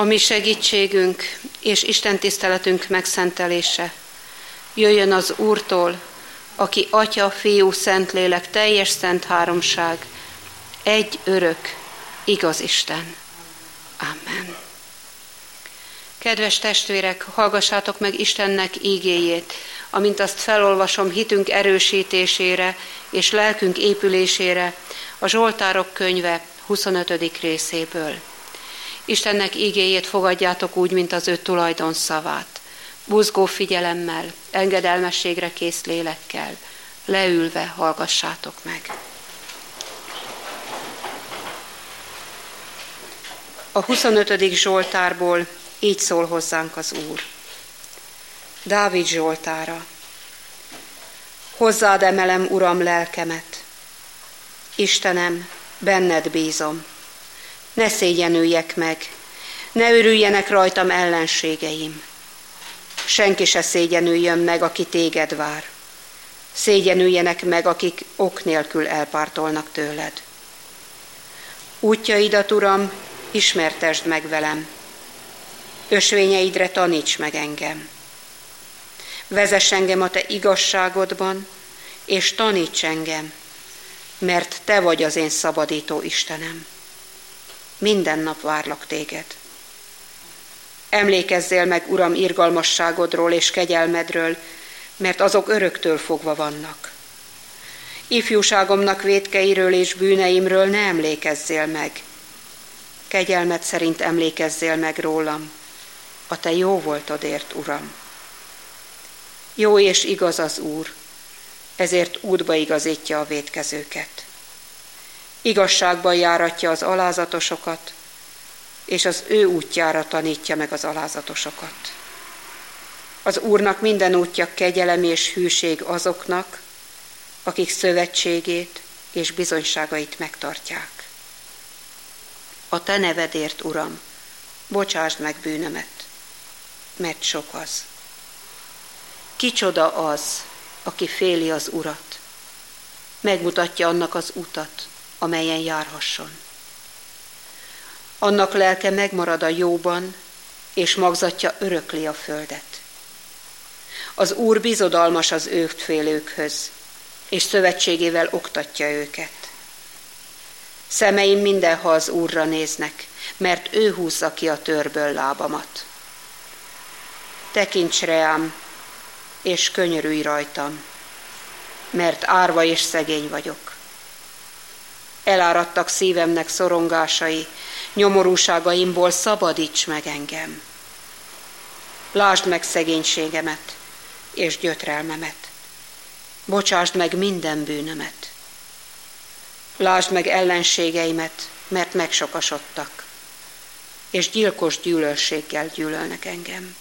A mi segítségünk és Isten tiszteletünk megszentelése jöjjön az Úrtól, aki Atya, Fiú, Szentlélek, teljes szent háromság, egy örök, igaz Isten. Amen. Kedves testvérek, hallgassátok meg Istennek ígéjét, amint azt felolvasom hitünk erősítésére és lelkünk épülésére a Zsoltárok könyve 25. részéből. Istennek ígéjét fogadjátok úgy, mint az ő tulajdon szavát. Buzgó figyelemmel, engedelmességre kész lélekkel, leülve hallgassátok meg. A 25. Zsoltárból így szól hozzánk az Úr. Dávid Zsoltára. Hozzád emelem, Uram, lelkemet. Istenem, benned bízom. Ne szégyenüljek meg, ne örüljenek rajtam ellenségeim. Senki se szégyenüljön meg, aki téged vár. Szégyenüljenek meg, akik ok nélkül elpártolnak tőled. Útjaidat, Uram, ismertesd meg velem. Ösvényeidre taníts meg engem. Vezess engem a te igazságodban, és taníts engem, mert te vagy az én szabadító Istenem. Minden nap várlak téged. Emlékezzél meg, Uram, irgalmasságodról és kegyelmedről, mert azok öröktől fogva vannak. Ifjúságomnak vétkeiről és bűneimről ne emlékezzél meg. Kegyelmed szerint emlékezzél meg rólam. A te jó voltodért, Uram. Jó és igaz az Úr, ezért útba igazítja a vétkezőket. Igazságban járatja az alázatosokat, és az ő útjára tanítja meg az alázatosokat. Az Úrnak minden útja kegyelem és hűség azoknak, akik szövetségét és bizonyságait megtartják. A te nevedért, Uram, bocsásd meg bűnömet, mert sok az. Kicsoda az, aki féli az Urat, megmutatja annak az utat, amelyen járhasson. Annak lelke megmarad a jóban, és magzatja örökli a földet. Az Úr bizodalmas az őt félőkhöz, és szövetségével oktatja őket. Szemeim mindenha az Úrra néznek, mert ő húzza ki a törből lábamat. Tekints reám, és könyörülj rajtam, mert árva és szegény vagyok. Eláradtak szívemnek szorongásai, nyomorúságaimból szabadíts meg engem. Lásd meg szegénységemet és gyötrelmemet. Bocsásd meg minden bűnömet. Lásd meg ellenségeimet, mert megsokasodtak, és gyilkos gyűlölséggel gyűlölnek engem.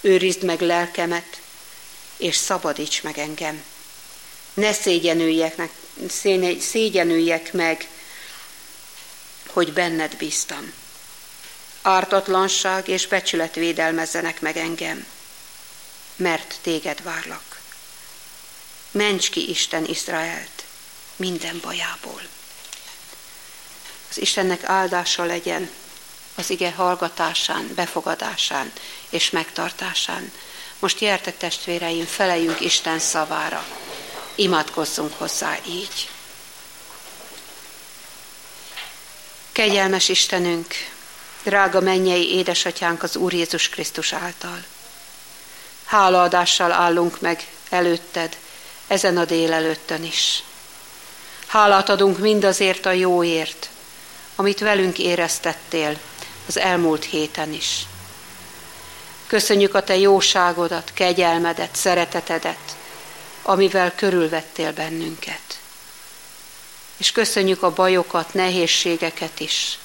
Őrizd meg lelkemet, és szabadíts meg engem. Ne szégyenüljek, szégyenüljek meg, hogy benned bíztam. Ártatlanság és becsület védelmezzenek meg engem, mert téged várlak. Ments ki Isten Izraelt minden bajából. Az Istennek áldása legyen az ige hallgatásán, befogadásán és megtartásán. Most gyertek testvéreim, feleljünk Isten szavára. Imádkozzunk hozzá így. Kegyelmes Istenünk, drága mennyei édesatyánk az Úr Jézus Krisztus által. Hálaadással állunk meg előtted, ezen a délelőttön is. Hálát adunk mindazért a jóért, amit velünk éreztettél az elmúlt héten is. Köszönjük a te jóságodat, kegyelmedet, szeretetedet, amivel körülvettél bennünket. És köszönjük a bajokat, nehézségeket is,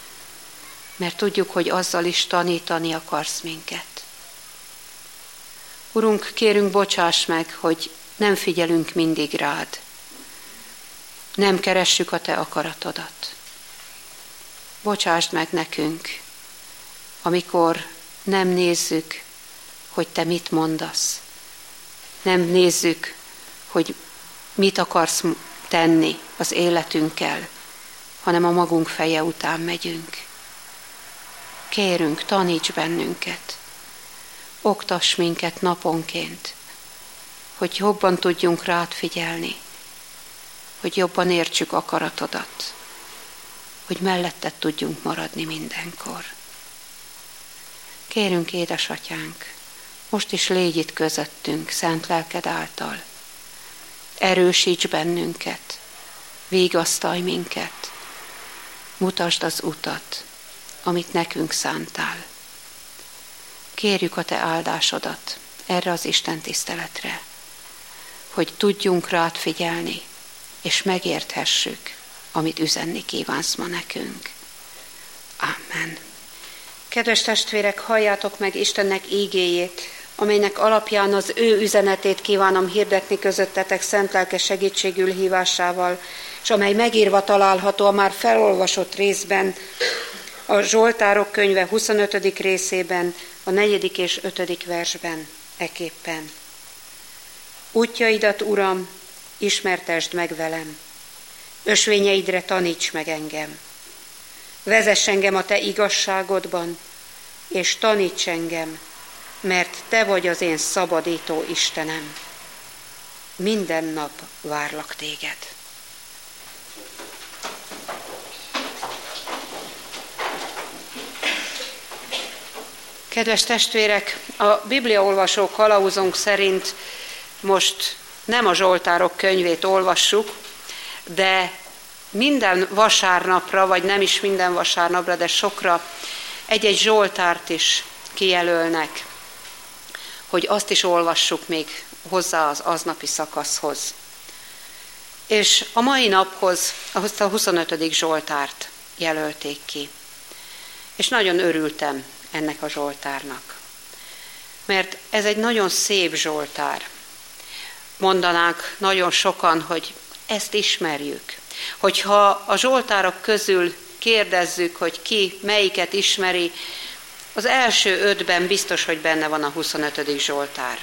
mert tudjuk, hogy azzal is tanítani akarsz minket. Urunk, kérünk, bocsáss meg, hogy nem figyelünk mindig rád. Nem keressük a te akaratodat. Bocsásd meg nekünk, amikor nem nézzük, hogy te mit mondasz. Nem nézzük, hogy mit akarsz tenni az életünkkel, hanem a magunk feje után megyünk. Kérünk, taníts bennünket, oktass minket naponként, hogy jobban tudjunk rád figyelni, hogy jobban értsük akaratodat, hogy melletted tudjunk maradni mindenkor. Kérünk, édesatyánk, most is légy itt közöttünk, szent lelked által. Erősíts bennünket, végasztalj minket, mutasd az utat, amit nekünk szántál. Kérjük a Te áldásodat erre az Isten tiszteletre, hogy tudjunk rád figyelni, és megérthessük, amit üzenni kívánsz ma nekünk. Amen. Kedves testvérek, halljátok meg Istennek ígéjét, amelynek alapján az ő üzenetét kívánom hirdetni közöttetek szent lelke segítségül hívásával, és amely megírva található a már felolvasott részben, a Zsoltárok könyve 25. részében, a 4. és 5. versben, eképpen. Útjaidat, Uram, ismertesd meg velem, ösvényeidre taníts meg engem. Vezess engem a Te igazságodban, és taníts engem, mert Te vagy az én szabadító Istenem. Minden nap várlak Téged. Kedves testvérek, a bibliaolvasó kalauzunk szerint most nem a Zsoltárok könyvét olvassuk, de minden vasárnapra, vagy nem is minden vasárnapra, de sokra egy-egy Zsoltárt is kijelölnek, hogy azt is olvassuk még hozzá az aznapi szakaszhoz. És a mai naphoz a 25. Zsoltárt jelölték ki. És nagyon örültem ennek a Zsoltárnak. Mert ez egy nagyon szép Zsoltár. Mondanák nagyon sokan, hogy ezt ismerjük. Hogyha a Zsoltárok közül kérdezzük, hogy ki melyiket ismeri, az első ötben biztos, hogy benne van a 25. Zsoltár.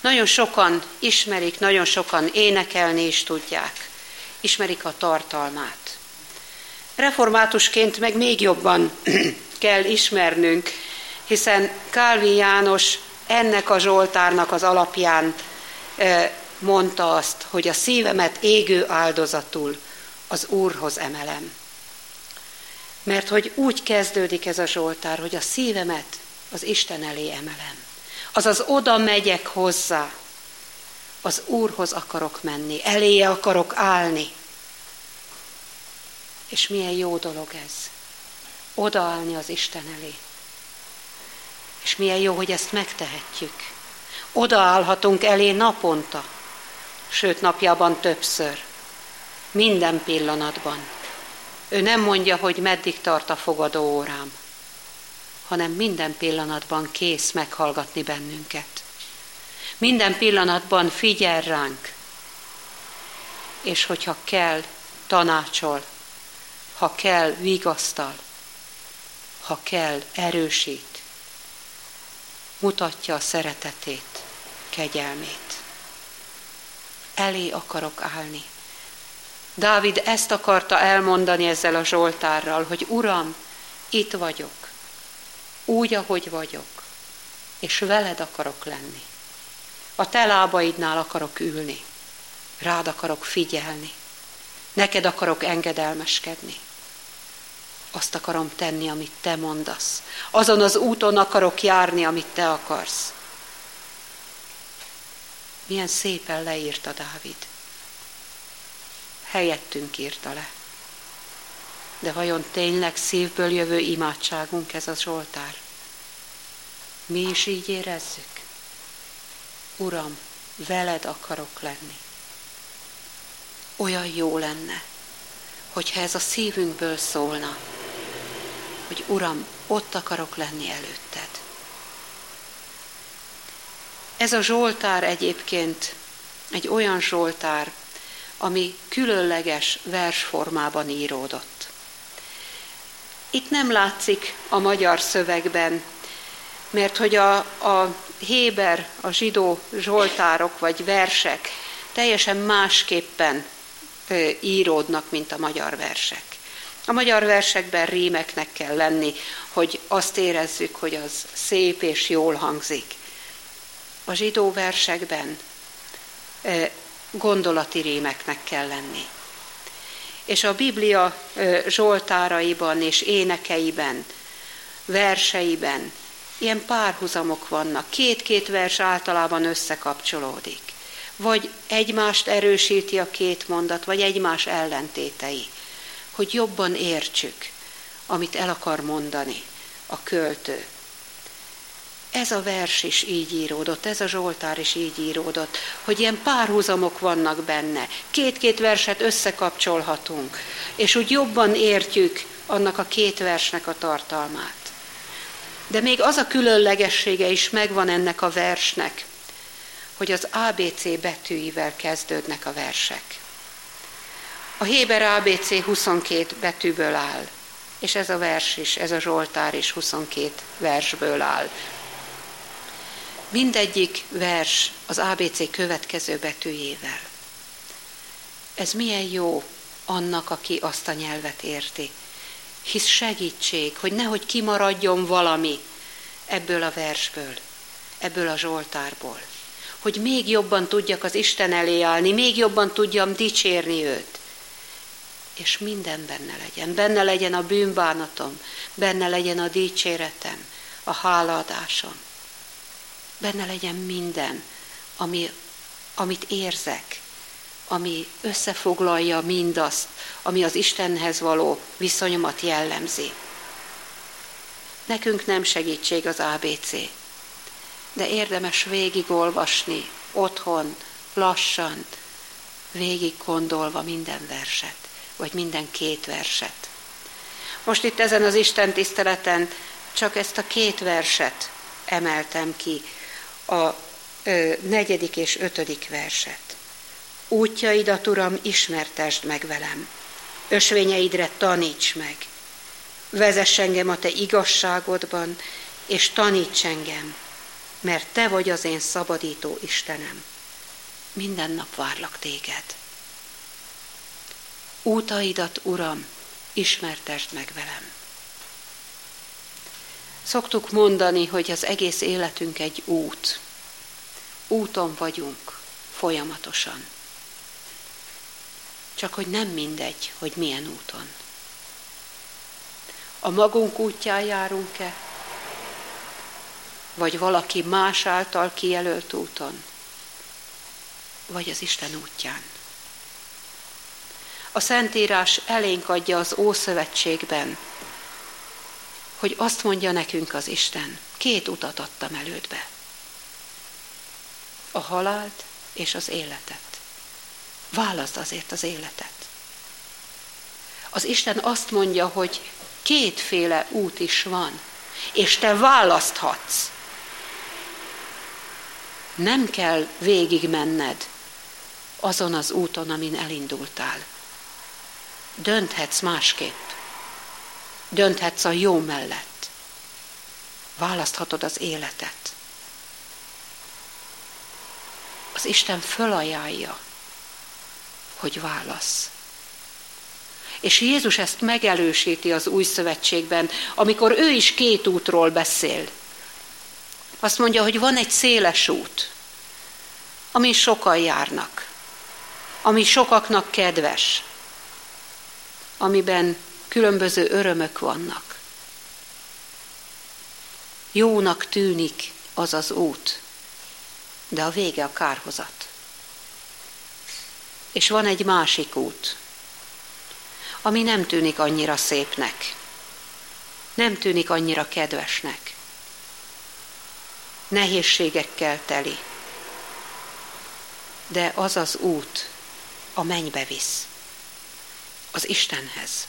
Nagyon sokan ismerik, nagyon sokan énekelni is tudják. Ismerik a tartalmát. Reformátusként meg még jobban kell ismernünk, hiszen Kálvi János ennek a Zsoltárnak az alapján mondta azt, hogy a szívemet égő áldozatul az Úrhoz emelem. Mert hogy úgy kezdődik ez a Zsoltár, hogy a szívemet az Isten elé emelem. Azaz oda megyek hozzá, az Úrhoz akarok menni, eléje akarok állni. És milyen jó dolog ez, odaállni az Isten elé. És milyen jó, hogy ezt megtehetjük. Odaállhatunk elé naponta, sőt napjában többször, minden pillanatban. Ő nem mondja, hogy meddig tart a fogadó órám, hanem minden pillanatban kész meghallgatni bennünket. Minden pillanatban figyel ránk, és hogyha kell, tanácsol, ha kell, vigasztal, ha kell, erősít, mutatja a szeretetét, kegyelmét. Elé akarok állni. Dávid ezt akarta elmondani ezzel a Zsoltárral, hogy Uram, itt vagyok, úgy, ahogy vagyok, és veled akarok lenni. A te lábaidnál akarok ülni, rád akarok figyelni, neked akarok engedelmeskedni. Azt akarom tenni, amit te mondasz. Azon az úton akarok járni, amit te akarsz. Milyen szépen leírta Dávid helyettünk írta le. De vajon tényleg szívből jövő imádságunk ez a Zsoltár? Mi is így érezzük? Uram, veled akarok lenni. Olyan jó lenne, hogyha ez a szívünkből szólna, hogy Uram, ott akarok lenni előtted. Ez a Zsoltár egyébként egy olyan Zsoltár, ami különleges versformában íródott. Itt nem látszik a magyar szövegben, mert hogy a, a Héber, a zsidó zsoltárok vagy versek teljesen másképpen íródnak, mint a magyar versek. A magyar versekben rímeknek kell lenni, hogy azt érezzük, hogy az szép és jól hangzik. A zsidó versekben gondolati rímeknek kell lenni. És a Biblia zsoltáraiban és énekeiben, verseiben ilyen párhuzamok vannak. Két-két vers általában összekapcsolódik. Vagy egymást erősíti a két mondat, vagy egymás ellentétei. Hogy jobban értsük, amit el akar mondani a költő. Ez a vers is így íródott, ez a Zsoltár is így íródott, hogy ilyen párhuzamok vannak benne. Két-két verset összekapcsolhatunk, és úgy jobban értjük annak a két versnek a tartalmát. De még az a különlegessége is megvan ennek a versnek, hogy az ABC betűivel kezdődnek a versek. A Héber ABC 22 betűből áll, és ez a vers is, ez a Zsoltár is 22 versből áll. Mindegyik vers az ABC következő betűjével. Ez milyen jó annak, aki azt a nyelvet érti. Hisz segítség, hogy nehogy kimaradjon valami ebből a versből, ebből a Zsoltárból. Hogy még jobban tudjak az Isten elé állni, még jobban tudjam dicsérni őt. És minden benne legyen. Benne legyen a bűnbánatom, benne legyen a dicséretem, a hálaadásom benne legyen minden, ami, amit érzek, ami összefoglalja mindazt, ami az Istenhez való viszonyomat jellemzi. Nekünk nem segítség az ABC, de érdemes végigolvasni, otthon, lassan, végig gondolva minden verset, vagy minden két verset. Most itt ezen az Isten tiszteleten csak ezt a két verset emeltem ki, a ö, negyedik és ötödik verset. Útjaidat, Uram, ismertesd meg velem, ösvényeidre taníts meg, vezess engem a Te igazságodban, és taníts engem, mert Te vagy az én szabadító Istenem. Minden nap várlak Téged. Útaidat, Uram, ismertesd meg velem. Szoktuk mondani, hogy az egész életünk egy út. Úton vagyunk folyamatosan. Csak hogy nem mindegy, hogy milyen úton. A magunk útján járunk-e, vagy valaki más által kijelölt úton, vagy az Isten útján. A Szentírás elénk adja az Ószövetségben, hogy azt mondja nekünk az Isten, két utat adtam elődbe. A halált és az életet. Válaszd azért az életet. Az Isten azt mondja, hogy kétféle út is van, és te választhatsz. Nem kell végigmenned azon az úton, amin elindultál. Dönthetsz másképp. Dönthetsz a jó mellett. Választhatod az életet. Az Isten fölajánlja, hogy válasz. És Jézus ezt megelősíti az új szövetségben, amikor ő is két útról beszél. Azt mondja, hogy van egy széles út, ami sokan járnak, ami sokaknak kedves, amiben különböző örömök vannak. Jónak tűnik az az út, de a vége a kárhozat. És van egy másik út, ami nem tűnik annyira szépnek, nem tűnik annyira kedvesnek, nehézségekkel teli, de az az út a mennybe visz, az Istenhez.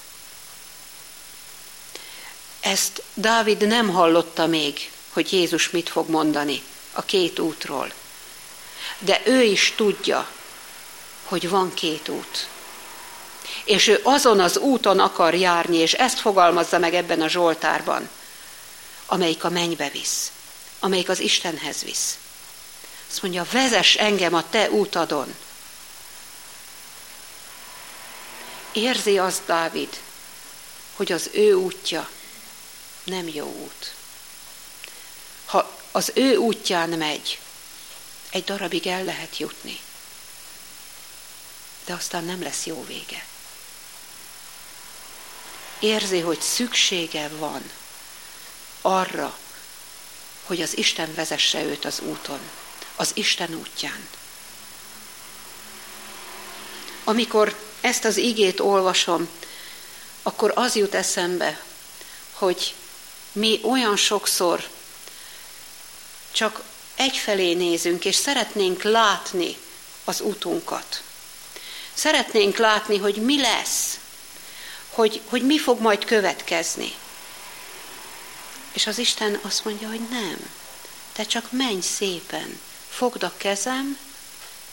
Ezt Dávid nem hallotta még, hogy Jézus mit fog mondani a két útról. De ő is tudja, hogy van két út. És ő azon az úton akar járni, és ezt fogalmazza meg ebben a Zsoltárban, amelyik a mennybe visz, amelyik az Istenhez visz. Azt mondja, vezess engem a te útadon. Érzi azt Dávid, hogy az ő útja nem jó út. Ha az ő útján megy, egy darabig el lehet jutni, de aztán nem lesz jó vége. Érzi, hogy szüksége van arra, hogy az Isten vezesse őt az úton, az Isten útján. Amikor ezt az igét olvasom, akkor az jut eszembe, hogy mi olyan sokszor csak egyfelé nézünk, és szeretnénk látni az utunkat. Szeretnénk látni, hogy mi lesz, hogy, hogy mi fog majd következni. És az Isten azt mondja, hogy nem, te csak menj szépen, fogd a kezem,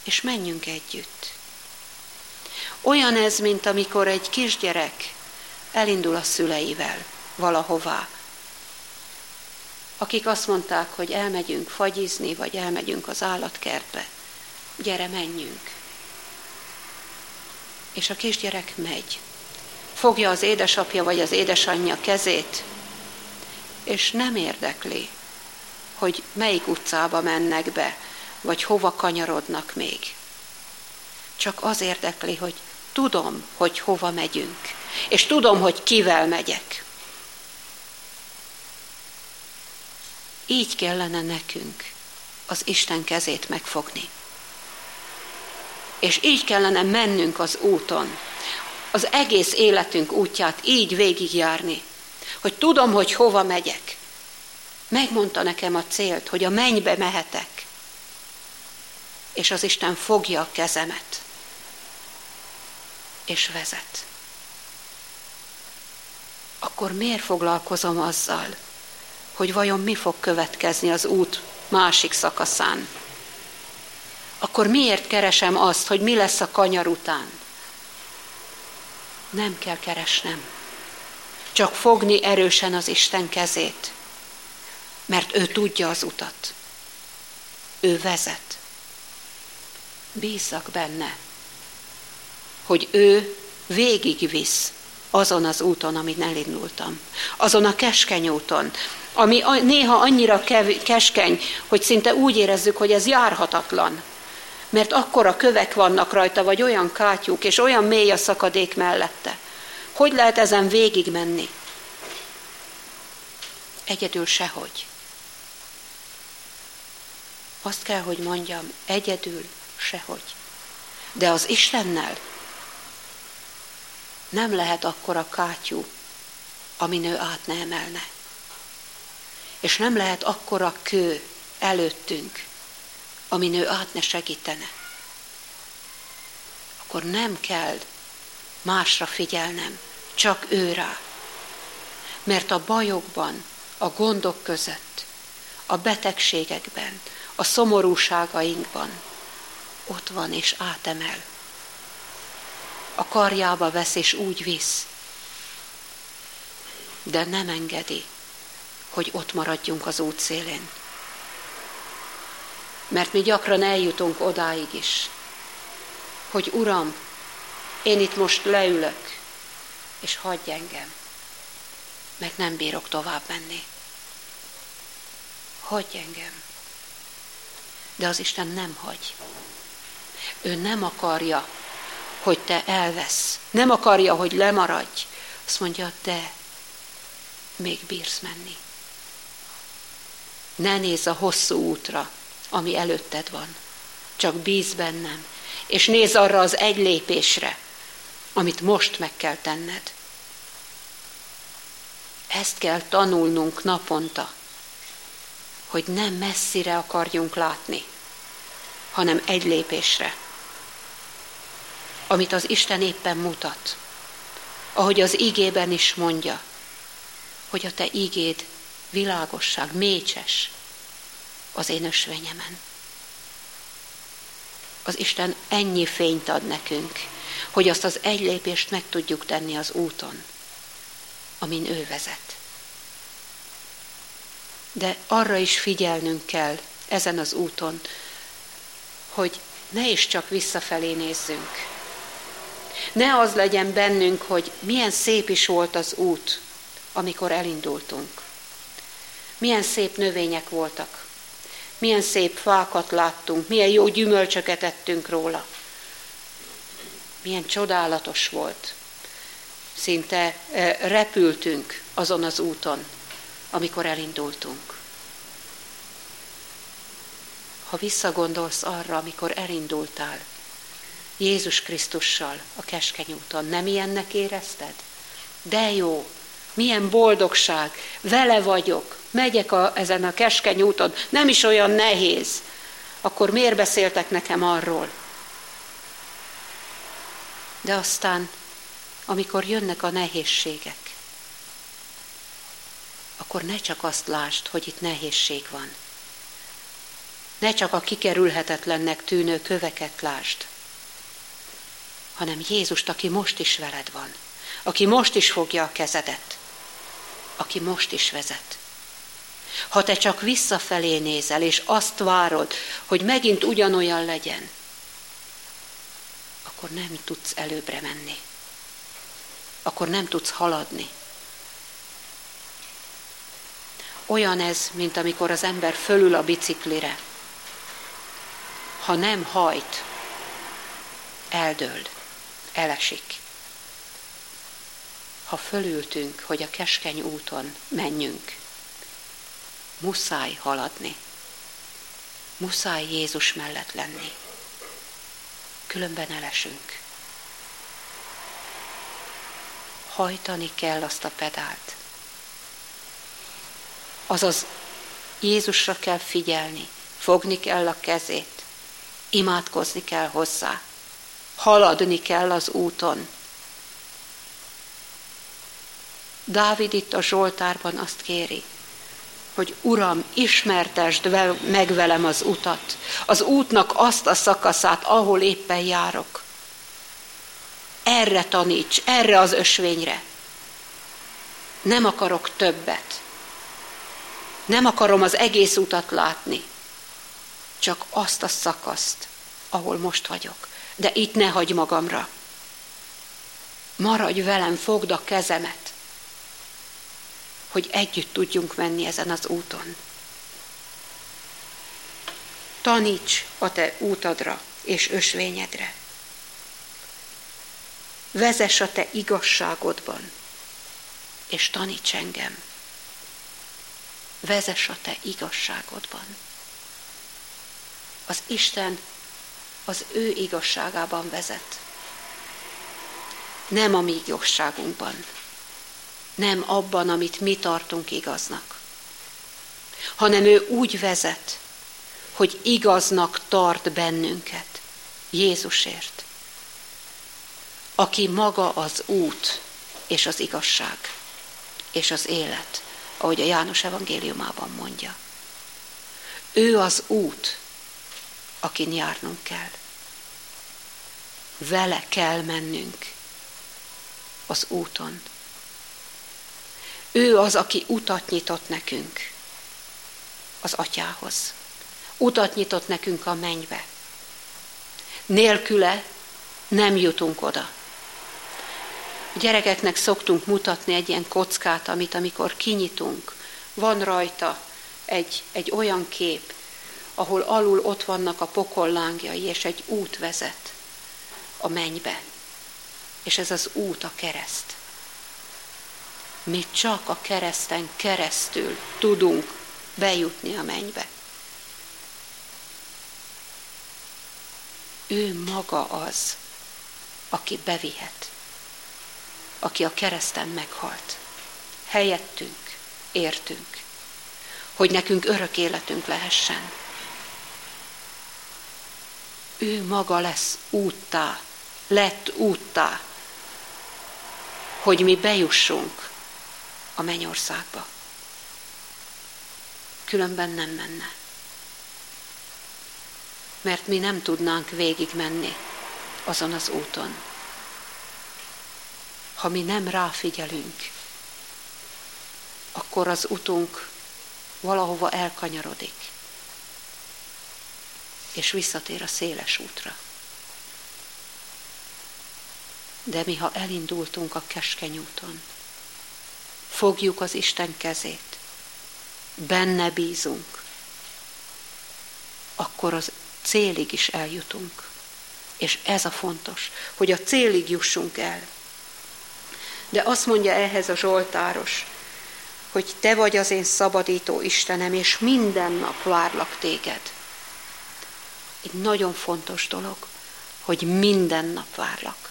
és menjünk együtt. Olyan ez, mint amikor egy kisgyerek elindul a szüleivel valahová, akik azt mondták, hogy elmegyünk fagyizni, vagy elmegyünk az állatkertbe. Gyere, menjünk. És a kisgyerek megy. Fogja az édesapja vagy az édesanyja kezét, és nem érdekli, hogy melyik utcába mennek be, vagy hova kanyarodnak még. Csak az érdekli, hogy tudom, hogy hova megyünk, és tudom, hogy kivel megyek. Így kellene nekünk az Isten kezét megfogni. És így kellene mennünk az úton, az egész életünk útját így végigjárni, hogy tudom, hogy hova megyek. Megmondta nekem a célt, hogy a mennybe mehetek, és az Isten fogja a kezemet, és vezet. Akkor miért foglalkozom azzal, hogy vajon mi fog következni az út másik szakaszán. Akkor miért keresem azt, hogy mi lesz a kanyar után? Nem kell keresnem. Csak fogni erősen az Isten kezét, mert ő tudja az utat. Ő vezet. Bízzak benne, hogy ő végigvisz azon az úton, amin elindultam. Azon a keskeny úton, ami néha annyira keskeny, hogy szinte úgy érezzük, hogy ez járhatatlan. Mert akkora kövek vannak rajta, vagy olyan kátyúk, és olyan mély a szakadék mellette. Hogy lehet ezen végig menni? Egyedül sehogy. Azt kell, hogy mondjam, egyedül sehogy. De az Istennel nem lehet akkora kátyú, amin ő át ne emelne és nem lehet akkora kő előttünk, amin ő át ne segítene. Akkor nem kell másra figyelnem, csak őrá. Mert a bajokban, a gondok között, a betegségekben, a szomorúságainkban ott van és átemel. A karjába vesz és úgy visz, de nem engedi, hogy ott maradjunk az út szélén. Mert mi gyakran eljutunk odáig is, hogy Uram, én itt most leülök, és hagyj engem, meg nem bírok tovább menni. Hagyj engem. De az Isten nem hagy. Ő nem akarja, hogy te elvesz. Nem akarja, hogy lemaradj. Azt mondja, de még bírsz menni. Ne nézz a hosszú útra, ami előtted van. Csak bíz bennem, és nézz arra az egy lépésre, amit most meg kell tenned. Ezt kell tanulnunk naponta, hogy nem messzire akarjunk látni, hanem egy lépésre, amit az Isten éppen mutat, ahogy az igében is mondja, hogy a te igéd világosság, mécses az én ösvényemen. Az Isten ennyi fényt ad nekünk, hogy azt az egy lépést meg tudjuk tenni az úton, amin ő vezet. De arra is figyelnünk kell ezen az úton, hogy ne is csak visszafelé nézzünk, Ne az legyen bennünk, hogy milyen szép is volt az út, amikor elindultunk. Milyen szép növények voltak. Milyen szép fákat láttunk, milyen jó gyümölcsöket ettünk róla. Milyen csodálatos volt. Szinte eh, repültünk azon az úton, amikor elindultunk. Ha visszagondolsz arra, amikor elindultál, Jézus Krisztussal a keskeny úton, nem ilyennek érezted? De jó, milyen boldogság, vele vagyok, megyek a, ezen a keskeny úton, nem is olyan nehéz. Akkor miért beszéltek nekem arról? De aztán, amikor jönnek a nehézségek, akkor ne csak azt lásd, hogy itt nehézség van. Ne csak a kikerülhetetlennek tűnő köveket lásd, hanem Jézust, aki most is veled van, aki most is fogja a kezedet, aki most is vezet. Ha te csak visszafelé nézel, és azt várod, hogy megint ugyanolyan legyen, akkor nem tudsz előbbre menni. Akkor nem tudsz haladni. Olyan ez, mint amikor az ember fölül a biciklire. Ha nem hajt, eldől, elesik. Ha fölültünk, hogy a keskeny úton menjünk, muszáj haladni. Muszáj Jézus mellett lenni. Különben elesünk. Hajtani kell azt a pedált. Azaz Jézusra kell figyelni, fogni kell a kezét, imádkozni kell hozzá, haladni kell az úton. Dávid itt a Zsoltárban azt kéri, hogy Uram, ismertesd meg velem az utat, az útnak azt a szakaszát, ahol éppen járok. Erre taníts, erre az ösvényre. Nem akarok többet. Nem akarom az egész utat látni, csak azt a szakaszt, ahol most vagyok. De itt ne hagy magamra. Maradj velem, fogd a kezemet hogy együtt tudjunk menni ezen az úton. Taníts a te útadra és ösvényedre. Vezess a te igazságodban, és taníts engem. Vezess a te igazságodban. Az Isten az ő igazságában vezet. Nem a mi igazságunkban nem abban, amit mi tartunk igaznak, hanem ő úgy vezet, hogy igaznak tart bennünket Jézusért, aki maga az út és az igazság és az élet, ahogy a János evangéliumában mondja. Ő az út, akin járnunk kell. Vele kell mennünk az úton. Ő az, aki utat nyitott nekünk az atyához. Utat nyitott nekünk a mennybe. Nélküle nem jutunk oda. A gyerekeknek szoktunk mutatni egy ilyen kockát, amit amikor kinyitunk, van rajta egy, egy olyan kép, ahol alul ott vannak a pokollángjai, és egy út vezet a mennybe. És ez az út a kereszt mi csak a kereszten keresztül tudunk bejutni a mennybe. Ő maga az, aki bevihet, aki a kereszten meghalt. Helyettünk, értünk, hogy nekünk örök életünk lehessen. Ő maga lesz úttá, lett úttá, hogy mi bejussunk a mennyországba. Különben nem menne. Mert mi nem tudnánk végigmenni azon az úton. Ha mi nem ráfigyelünk, akkor az utunk valahova elkanyarodik, és visszatér a széles útra. De mi, ha elindultunk a keskeny úton, fogjuk az Isten kezét, benne bízunk, akkor az célig is eljutunk. És ez a fontos, hogy a célig jussunk el. De azt mondja ehhez a Zsoltáros, hogy te vagy az én szabadító Istenem, és minden nap várlak téged. Egy nagyon fontos dolog, hogy minden nap várlak.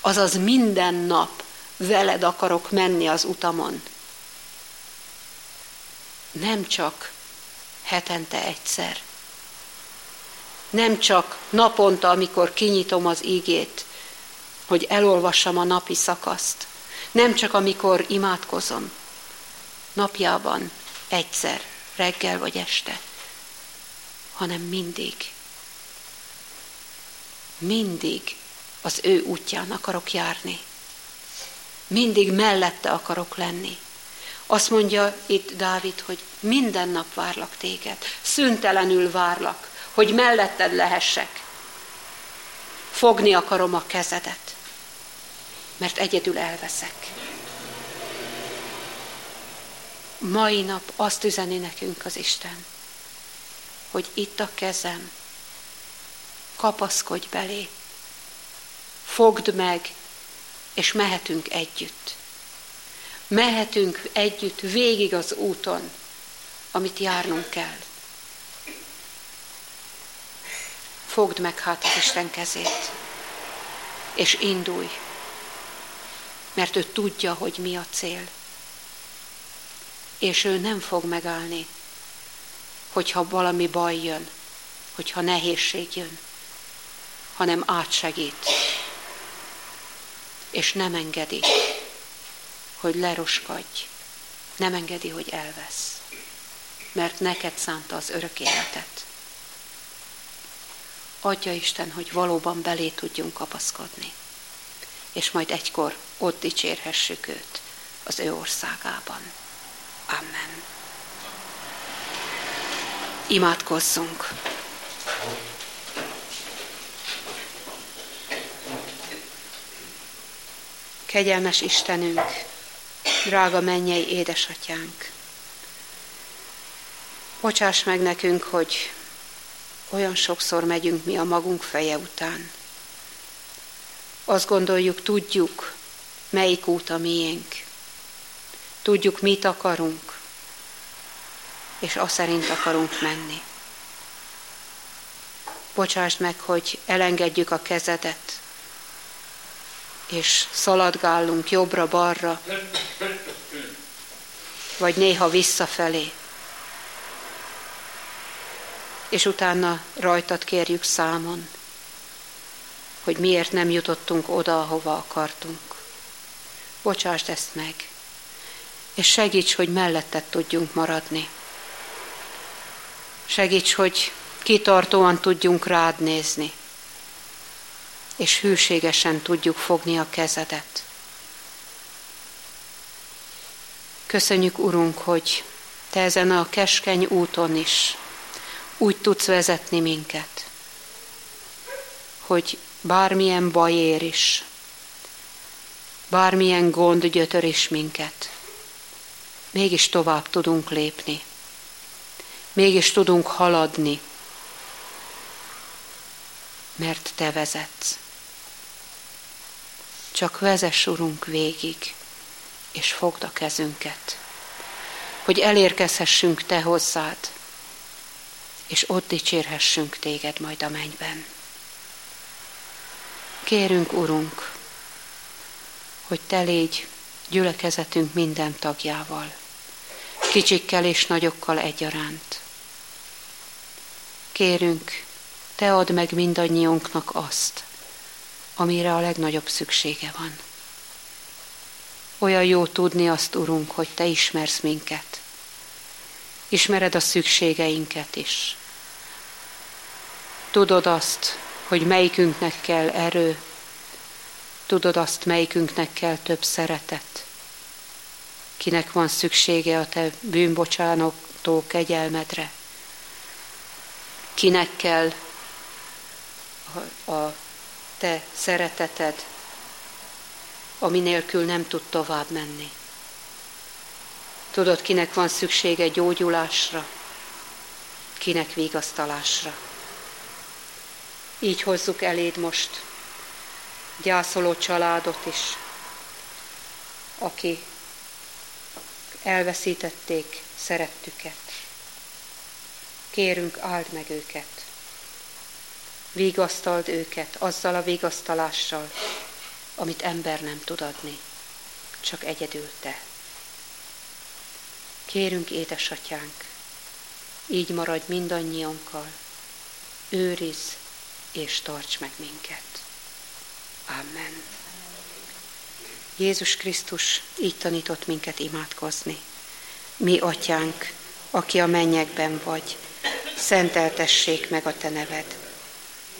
Azaz minden nap veled akarok menni az utamon. Nem csak hetente egyszer. Nem csak naponta, amikor kinyitom az ígét, hogy elolvassam a napi szakaszt. Nem csak amikor imádkozom. Napjában egyszer, reggel vagy este, hanem mindig. Mindig az ő útján akarok járni. Mindig mellette akarok lenni. Azt mondja itt Dávid, hogy minden nap várlak téged, szüntelenül várlak, hogy melletted lehessek. Fogni akarom a kezedet, mert egyedül elveszek. Mai nap azt üzeni nekünk az Isten, hogy itt a kezem, kapaszkodj belé, fogd meg, és mehetünk együtt. Mehetünk együtt végig az úton, amit járnunk kell. Fogd meg hát az Isten kezét, és indulj, mert ő tudja, hogy mi a cél. És ő nem fog megállni, hogyha valami baj jön, hogyha nehézség jön, hanem átsegít, és nem engedi, hogy leroskadj, nem engedi, hogy elvesz, mert neked szánta az örök életet. Adja Isten, hogy valóban belé tudjunk kapaszkodni, és majd egykor ott dicsérhessük őt az ő országában. Amen. Imádkozzunk! Kegyelmes Istenünk, drága mennyei édesatyánk, bocsáss meg nekünk, hogy olyan sokszor megyünk mi a magunk feje után. Azt gondoljuk, tudjuk, melyik út a miénk. Tudjuk, mit akarunk, és azt szerint akarunk menni. Bocsásd meg, hogy elengedjük a kezedet, és szaladgálunk jobbra-balra, vagy néha visszafelé. És utána rajtad kérjük számon, hogy miért nem jutottunk oda, ahova akartunk. Bocsásd ezt meg, és segíts, hogy melletted tudjunk maradni. Segíts, hogy kitartóan tudjunk rád nézni és hűségesen tudjuk fogni a kezedet. Köszönjük, Urunk, hogy Te ezen a keskeny úton is úgy tudsz vezetni minket, hogy bármilyen baj ér is, bármilyen gond gyötör is minket, mégis tovább tudunk lépni, mégis tudunk haladni, mert Te vezetsz. Csak vezess, Urunk, végig, és fogd a kezünket, hogy elérkezhessünk Te hozzád, és ott dicsérhessünk Téged majd a mennyben. Kérünk, Urunk, hogy Te légy gyülekezetünk minden tagjával, kicsikkel és nagyokkal egyaránt. Kérünk, Te add meg mindannyiunknak azt, amire a legnagyobb szüksége van. Olyan jó tudni azt, Urunk, hogy Te ismersz minket. Ismered a szükségeinket is. Tudod azt, hogy melyikünknek kell erő, tudod azt, melyikünknek kell több szeretet. Kinek van szüksége a Te bűnbocsánató kegyelmedre. Kinek kell a, te szereteted, ami nélkül nem tud tovább menni. Tudod, kinek van szüksége gyógyulásra, kinek vigasztalásra. Így hozzuk eléd most gyászoló családot is, aki elveszítették szerettüket. Kérünk, áld meg őket. Vigasztald őket azzal a vigasztalással, amit ember nem tud adni, csak egyedül te. Kérünk, édesatyánk, így maradj mindannyiunkkal, őriz és tarts meg minket. Amen. Jézus Krisztus így tanított minket imádkozni. Mi, atyánk, aki a mennyekben vagy, szenteltessék meg a te neved.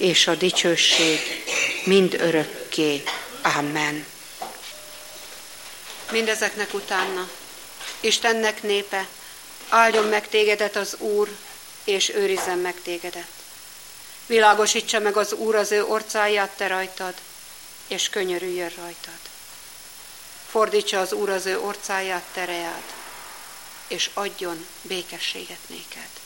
és a dicsőség mind örökké. Amen. Mindezeknek utána Istennek népe, áldjon meg tégedet az Úr, és őrizzen meg tégedet. Világosítsa meg az Úr az ő orcáját te rajtad, és könyörüljön rajtad. Fordítsa az Úr az ő orcáját tereád, és adjon békességet néked.